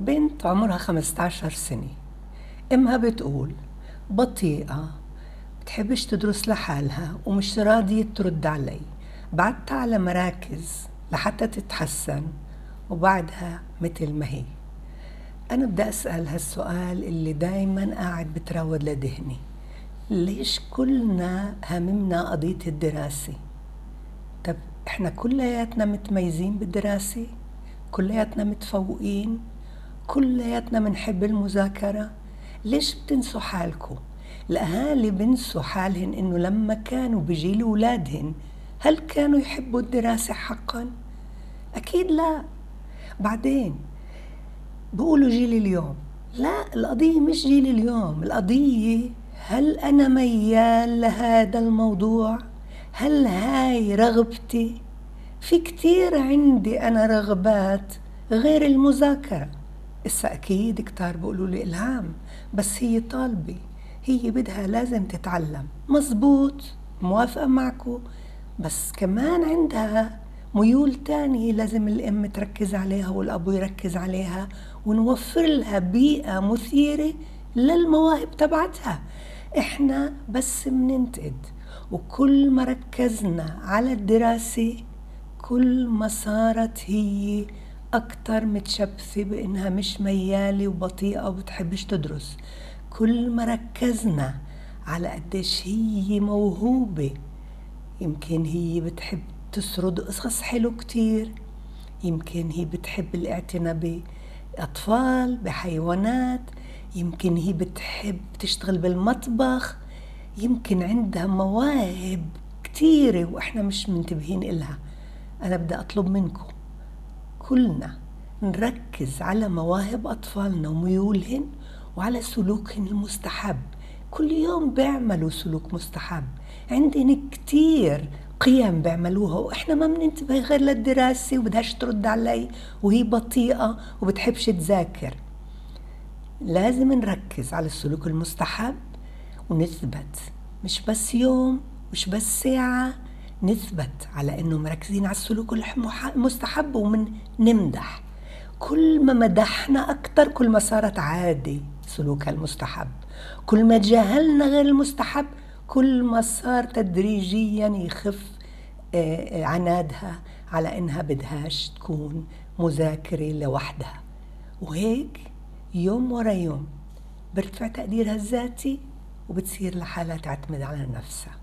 بنت عمرها 15 سنة. أمها بتقول بطيئة بتحبش تدرس لحالها ومش راضية ترد علي. بعدتها على مراكز لحتى تتحسن وبعدها مثل ما هي. أنا بدي أسأل هالسؤال اللي دايما قاعد بتراود لذهني. ليش كلنا هممنا قضية الدراسة؟ طب إحنا كلياتنا متميزين بالدراسة؟ كلياتنا متفوقين؟ كلياتنا بنحب المذاكرة ليش بتنسوا حالكم الأهالي بنسوا حالهن إنه لما كانوا بجيل أولادهن هل كانوا يحبوا الدراسة حقا؟ أكيد لا بعدين بقولوا جيل اليوم لا القضية مش جيل اليوم القضية هل أنا ميال لهذا الموضوع؟ هل هاي رغبتي؟ في كتير عندي أنا رغبات غير المذاكرة إسا أكيد كتار بيقولوا لي إلهام بس هي طالبة. هي بدها لازم تتعلم. مزبوط موافقة معكم بس كمان عندها ميول تانية لازم الأم تركز عليها والأبو يركز عليها ونوفر لها بيئة مثيرة للمواهب تبعتها. إحنا بس بننتقد وكل ما ركزنا على الدراسة كل ما صارت هي أكتر متشبثة بإنها مش ميالة وبطيئة وبتحبش تدرس. كل ما ركزنا على قديش هي موهوبة يمكن هي بتحب تسرد قصص حلو كتير يمكن هي بتحب الاعتناء بأطفال بحيوانات يمكن هي بتحب تشتغل بالمطبخ. يمكن عندها مواهب كتيرة وإحنا مش منتبهين إلها. أنا بدي أطلب منكم كلنا نركز على مواهب أطفالنا وميولهن وعلى سلوكهن المستحب. كل يوم بيعملوا سلوك مستحب. عندنا كتير قيم بيعملوها وإحنا ما بننتبه غير للدراسة وبدهاش ترد علي وهي بطيئة وبتحبش تذاكر. لازم نركز على السلوك المستحب ونثبت. مش بس يوم مش بس ساعة نثبت على إنه مركزين على السلوك المستحب ومن نمدح. كل ما مدحنا أكثر كل ما صارت عادي سلوكها المستحب. كل ما تجاهلنا غير المستحب كل ما صار تدريجيا يخف عنادها على إنها بدهاش تكون مذاكرة لوحدها. وهيك يوم ورا يوم بيرتفع تقديرها الذاتي وبتصير لحالها تعتمد على نفسها.